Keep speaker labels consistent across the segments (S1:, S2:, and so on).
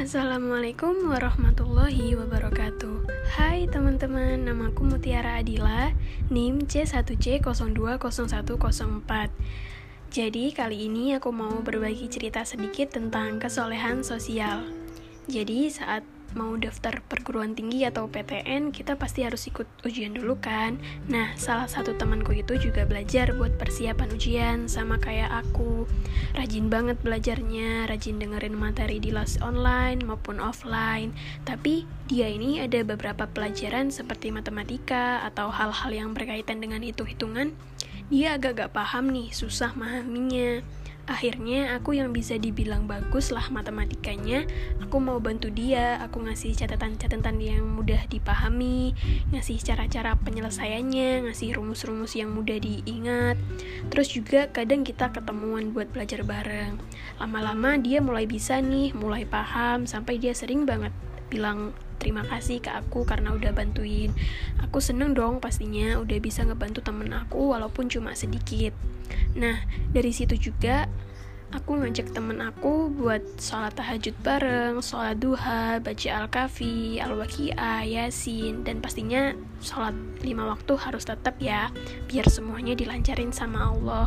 S1: Assalamualaikum warahmatullahi wabarakatuh. Hai teman-teman, namaku Mutiara Adila NIM C1C020104 Jadi kali ini aku mau berbagi cerita sedikit tentang kesolehan sosial. Jadi saat mau daftar perguruan tinggi atau PTN, kita pasti harus ikut ujian dulu kan. Nah, salah satu temanku itu juga belajar buat persiapan ujian, sama kayak aku. Rajin banget belajarnya, rajin dengerin materi di les online maupun offline. Tapi dia ini ada beberapa pelajaran seperti matematika atau hal-hal yang berkaitan dengan hitung-hitungan. Dia agak gak paham nih, susah memahaminya. Akhirnya aku yang bisa dibilang bagus lah matematikanya, aku mau bantu dia, aku ngasih catatan-catatan yang mudah dipahami, ngasih cara-cara penyelesaiannya, ngasih rumus-rumus yang mudah diingat. Terus juga kadang kita ketemuan buat belajar bareng. Lama-lama dia mulai bisa nih, mulai paham, sampai dia sering banget bilang terima kasih ke aku karena udah bantuin. Aku seneng dong pastinya udah bisa ngebantu temen aku walaupun cuma sedikit. Nah, dari situ juga aku ngajak temen aku buat sholat tahajud bareng, sholat duha, baca al-kafi, al-waqi'ah, yasin, dan pastinya sholat lima waktu harus tetap ya, biar semuanya dilancarin sama Allah.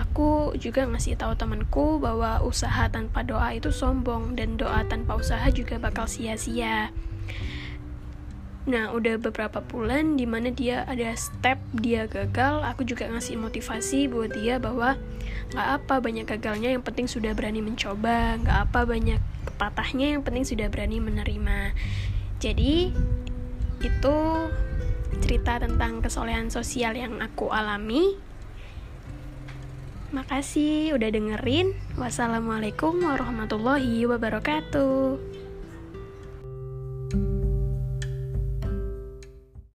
S1: Aku juga ngasih tahu temanku bahwa usaha tanpa doa itu sombong dan doa tanpa usaha juga bakal sia-sia. Nah, udah beberapa bulan di mana dia ada step dia gagal, aku juga ngasih motivasi buat dia bahwa nggak apa banyak gagalnya, yang penting sudah berani mencoba, nggak apa banyak patahnya, yang penting sudah berani menerima. Jadi itu cerita tentang kesolehan sosial yang aku alami. Makasih udah dengerin. Wassalamualaikum warahmatullahi wabarakatuh.